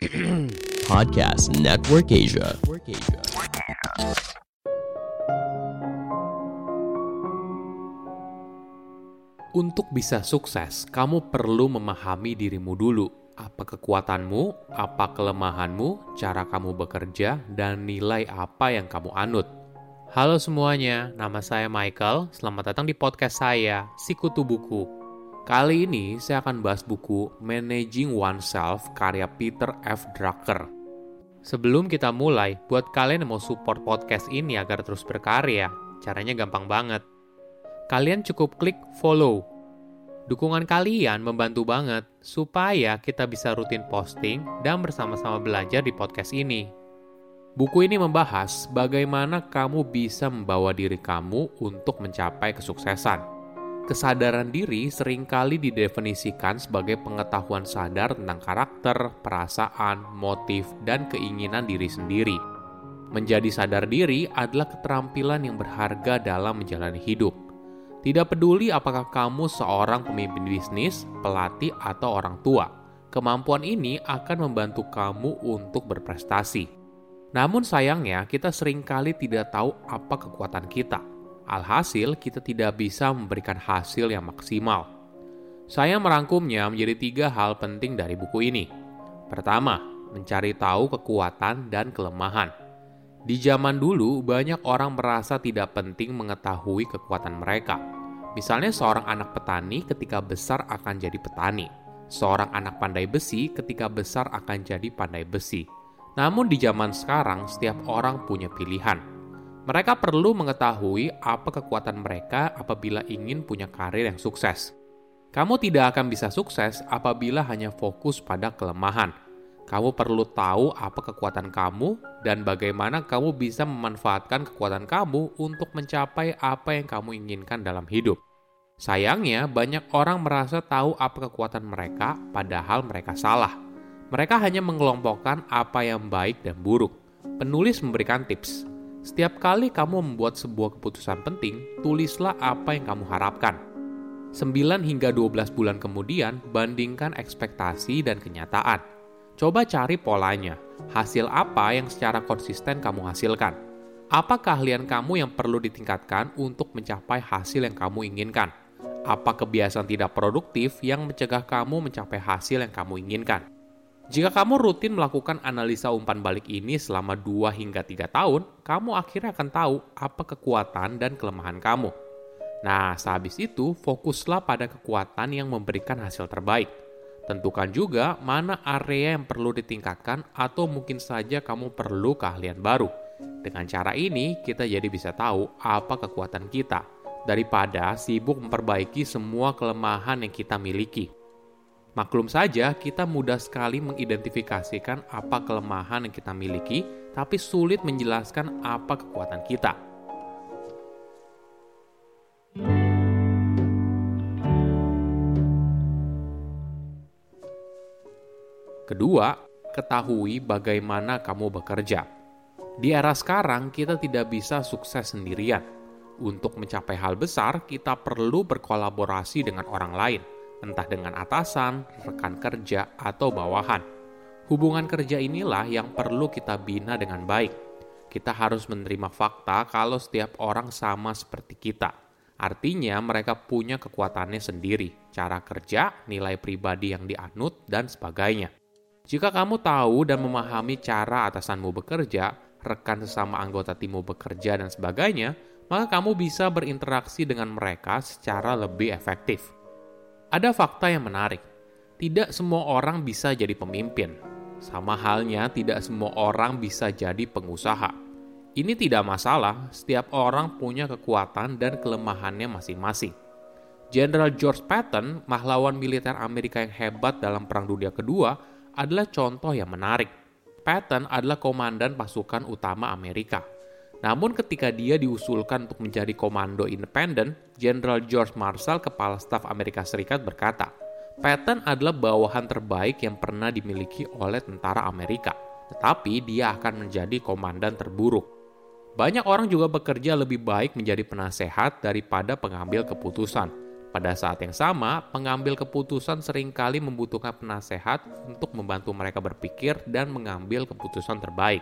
Podcast Network Asia. Untuk bisa sukses, kamu perlu memahami dirimu dulu. Apa kekuatanmu, apa kelemahanmu, cara kamu bekerja, dan nilai apa yang kamu anut. Halo semuanya, nama saya Michael. Selamat datang di podcast saya, Sikutu Buku. Kali ini saya akan bahas buku Managing Oneself karya Peter F. Drucker. Sebelum kita mulai, buat kalian yang mau support podcast ini agar terus berkarya, caranya gampang banget. Kalian cukup klik follow. Dukungan kalian membantu banget supaya kita bisa rutin posting dan bersama-sama belajar di podcast ini. Buku ini membahas bagaimana kamu bisa membawa diri kamu untuk mencapai kesuksesan. Kesadaran diri sering kali didefinisikan sebagai pengetahuan sadar tentang karakter, perasaan, motif, dan keinginan diri sendiri. Menjadi sadar diri adalah keterampilan yang berharga dalam menjalani hidup. Tidak peduli apakah kamu seorang pemimpin bisnis, pelatih, atau orang tua, kemampuan ini akan membantu kamu untuk berprestasi. Namun sayangnya, kita sering kali tidak tahu apa kekuatan kita. Alhasil, kita tidak bisa memberikan hasil yang maksimal. Saya merangkumnya menjadi tiga hal penting dari buku ini. Pertama, mencari tahu kekuatan dan kelemahan. Di zaman dulu, banyak orang merasa tidak penting mengetahui kekuatan mereka. Misalnya seorang anak petani ketika besar akan jadi petani. Seorang anak pandai besi ketika besar akan jadi pandai besi. Namun di zaman sekarang, setiap orang punya pilihan. Mereka perlu mengetahui apa kekuatan mereka apabila ingin punya karir yang sukses. Kamu tidak akan bisa sukses apabila hanya fokus pada kelemahan. Kamu perlu tahu apa kekuatan kamu dan bagaimana kamu bisa memanfaatkan kekuatan kamu untuk mencapai apa yang kamu inginkan dalam hidup. Sayangnya, banyak orang merasa tahu apa kekuatan mereka, padahal mereka salah. Mereka hanya mengelompokkan apa yang baik dan buruk. Penulis memberikan tips. Setiap kali kamu membuat sebuah keputusan penting, tulislah apa yang kamu harapkan. 9 hingga 12 bulan kemudian, bandingkan ekspektasi dan kenyataan. Coba cari polanya. Hasil apa yang secara konsisten kamu hasilkan? Apa keahlian kamu yang perlu ditingkatkan untuk mencapai hasil yang kamu inginkan? Apa kebiasaan tidak produktif yang mencegah kamu mencapai hasil yang kamu inginkan? Jika kamu rutin melakukan analisa umpan balik ini selama 2 hingga 3 tahun, kamu akhirnya akan tahu apa kekuatan dan kelemahan kamu. Nah, sehabis itu fokuslah pada kekuatan yang memberikan hasil terbaik. Tentukan juga mana area yang perlu ditingkatkan atau mungkin saja kamu perlu keahlian baru. Dengan cara ini, kita jadi bisa tahu apa kekuatan kita, daripada sibuk memperbaiki semua kelemahan yang kita miliki. Maklum saja, kita mudah sekali mengidentifikasikan apa kelemahan yang kita miliki, tapi sulit menjelaskan apa kekuatan kita. Kedua, ketahui bagaimana kamu bekerja. Di era sekarang, kita tidak bisa sukses sendirian untuk mencapai hal besar, kita perlu berkolaborasi dengan orang lain, entah dengan atasan, rekan kerja, atau bawahan. Hubungan kerja inilah yang perlu kita bina dengan baik. Kita harus menerima fakta kalau setiap orang sama seperti kita. Artinya, mereka punya kekuatannya sendiri, cara kerja, nilai pribadi yang dianut, dan sebagainya. Jika kamu tahu dan memahami cara atasanmu bekerja, rekan sesama anggota timmu bekerja, dan sebagainya, maka kamu bisa berinteraksi dengan mereka secara lebih efektif. Ada fakta yang menarik. Tidak semua orang bisa jadi pemimpin. Sama halnya tidak semua orang bisa jadi pengusaha. Ini tidak masalah, setiap orang punya kekuatan dan kelemahannya masing-masing. Jenderal George Patton, pahlawan militer Amerika yang hebat dalam Perang Dunia Kedua, adalah contoh yang menarik. Patton adalah komandan pasukan utama Amerika namun ketika dia diusulkan untuk menjadi komando independen, Jenderal George Marshall, kepala staf Amerika Serikat berkata, Patton adalah bawahan terbaik yang pernah dimiliki oleh tentara Amerika, tetapi dia akan menjadi komandan terburuk. Banyak orang juga bekerja lebih baik menjadi penasehat daripada pengambil keputusan. Pada saat yang sama, pengambil keputusan sering kali membutuhkan penasehat untuk membantu mereka berpikir dan mengambil keputusan terbaik.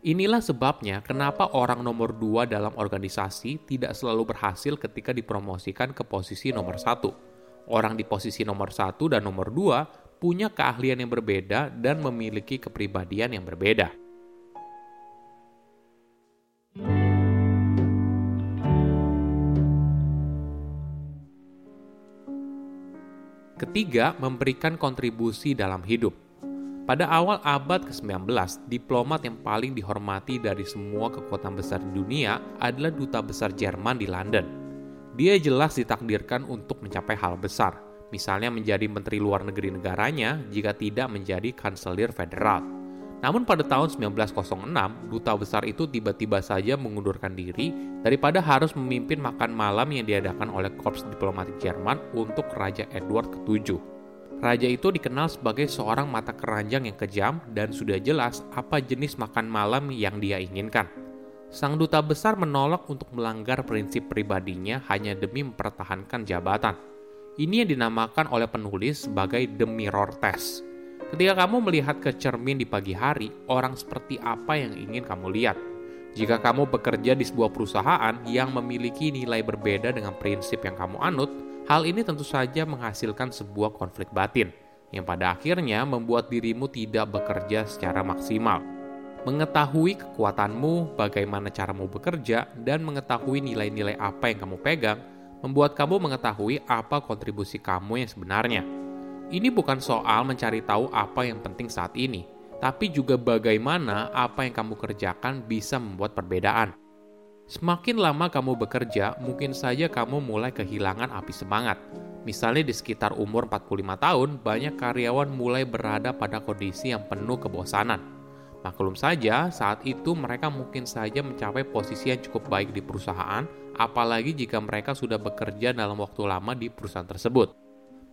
Inilah sebabnya kenapa orang nomor dua dalam organisasi tidak selalu berhasil ketika dipromosikan ke posisi nomor satu. Orang di posisi nomor satu dan nomor dua punya keahlian yang berbeda dan memiliki kepribadian yang berbeda. Ketiga, memberikan kontribusi dalam hidup. Pada awal abad ke-19, diplomat yang paling dihormati dari semua kekuatan besar di dunia adalah duta besar Jerman di London. Dia jelas ditakdirkan untuk mencapai hal besar, misalnya menjadi menteri luar negeri negaranya jika tidak menjadi kanselir federal. Namun pada tahun 1906, duta besar itu tiba-tiba saja mengundurkan diri daripada harus memimpin makan malam yang diadakan oleh Korps Diplomatik Jerman untuk Raja Edward ke-7. Raja itu dikenal sebagai seorang mata keranjang yang kejam dan sudah jelas apa jenis makan malam yang dia inginkan. Sang duta besar menolak untuk melanggar prinsip pribadinya hanya demi mempertahankan jabatan. Ini yang dinamakan oleh penulis sebagai the mirror test Ketika kamu melihat ke cermin di pagi hari, orang seperti apa yang ingin kamu lihat? Jika kamu bekerja di sebuah perusahaan yang memiliki nilai berbeda dengan prinsip yang kamu anut, hal ini tentu saja menghasilkan sebuah konflik batin, yang pada akhirnya membuat dirimu tidak bekerja secara maksimal. Mengetahui kekuatanmu, bagaimana caramu bekerja, dan mengetahui nilai-nilai apa yang kamu pegang, membuat kamu mengetahui apa kontribusi kamu yang sebenarnya ini bukan soal mencari tahu apa yang penting saat ini, tapi juga bagaimana apa yang kamu kerjakan bisa membuat perbedaan. Semakin lama kamu bekerja, mungkin saja kamu mulai kehilangan api semangat. Misalnya di sekitar umur 45 tahun, banyak karyawan mulai berada pada kondisi yang penuh kebosanan. Maklum saja, saat itu mereka mungkin saja mencapai posisi yang cukup baik di perusahaan, apalagi jika mereka sudah bekerja dalam waktu lama di perusahaan tersebut.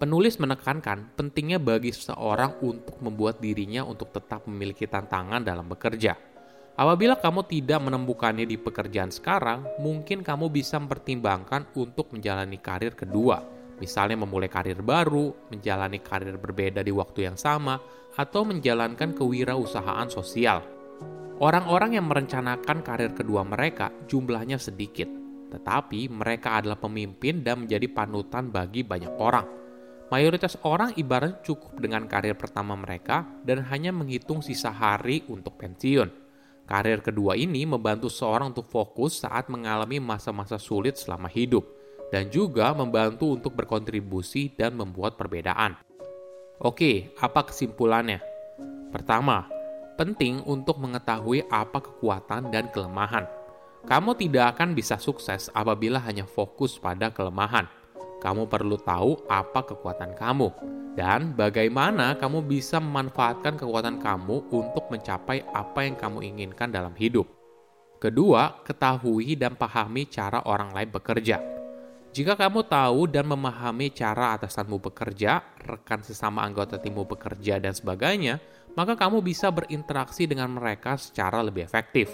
Penulis menekankan pentingnya bagi seseorang untuk membuat dirinya untuk tetap memiliki tantangan dalam bekerja. Apabila kamu tidak menemukannya di pekerjaan sekarang, mungkin kamu bisa mempertimbangkan untuk menjalani karir kedua, misalnya memulai karir baru, menjalani karir berbeda di waktu yang sama, atau menjalankan kewirausahaan sosial. Orang-orang yang merencanakan karir kedua mereka jumlahnya sedikit, tetapi mereka adalah pemimpin dan menjadi panutan bagi banyak orang. Mayoritas orang ibarat cukup dengan karir pertama mereka dan hanya menghitung sisa hari untuk pensiun. Karir kedua ini membantu seorang untuk fokus saat mengalami masa-masa sulit selama hidup, dan juga membantu untuk berkontribusi dan membuat perbedaan. Oke, apa kesimpulannya? Pertama, penting untuk mengetahui apa kekuatan dan kelemahan. Kamu tidak akan bisa sukses apabila hanya fokus pada kelemahan kamu perlu tahu apa kekuatan kamu dan bagaimana kamu bisa memanfaatkan kekuatan kamu untuk mencapai apa yang kamu inginkan dalam hidup. Kedua, ketahui dan pahami cara orang lain bekerja. Jika kamu tahu dan memahami cara atasanmu bekerja, rekan sesama anggota timmu bekerja, dan sebagainya, maka kamu bisa berinteraksi dengan mereka secara lebih efektif.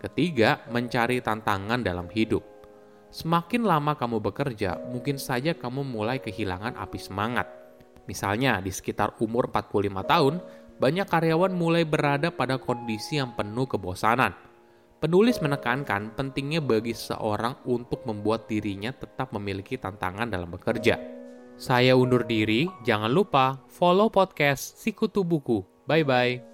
Ketiga, mencari tantangan dalam hidup. Semakin lama kamu bekerja, mungkin saja kamu mulai kehilangan api semangat. Misalnya, di sekitar umur 45 tahun, banyak karyawan mulai berada pada kondisi yang penuh kebosanan. Penulis menekankan pentingnya bagi seseorang untuk membuat dirinya tetap memiliki tantangan dalam bekerja. Saya undur diri, jangan lupa follow podcast Sikutu Buku. Bye-bye.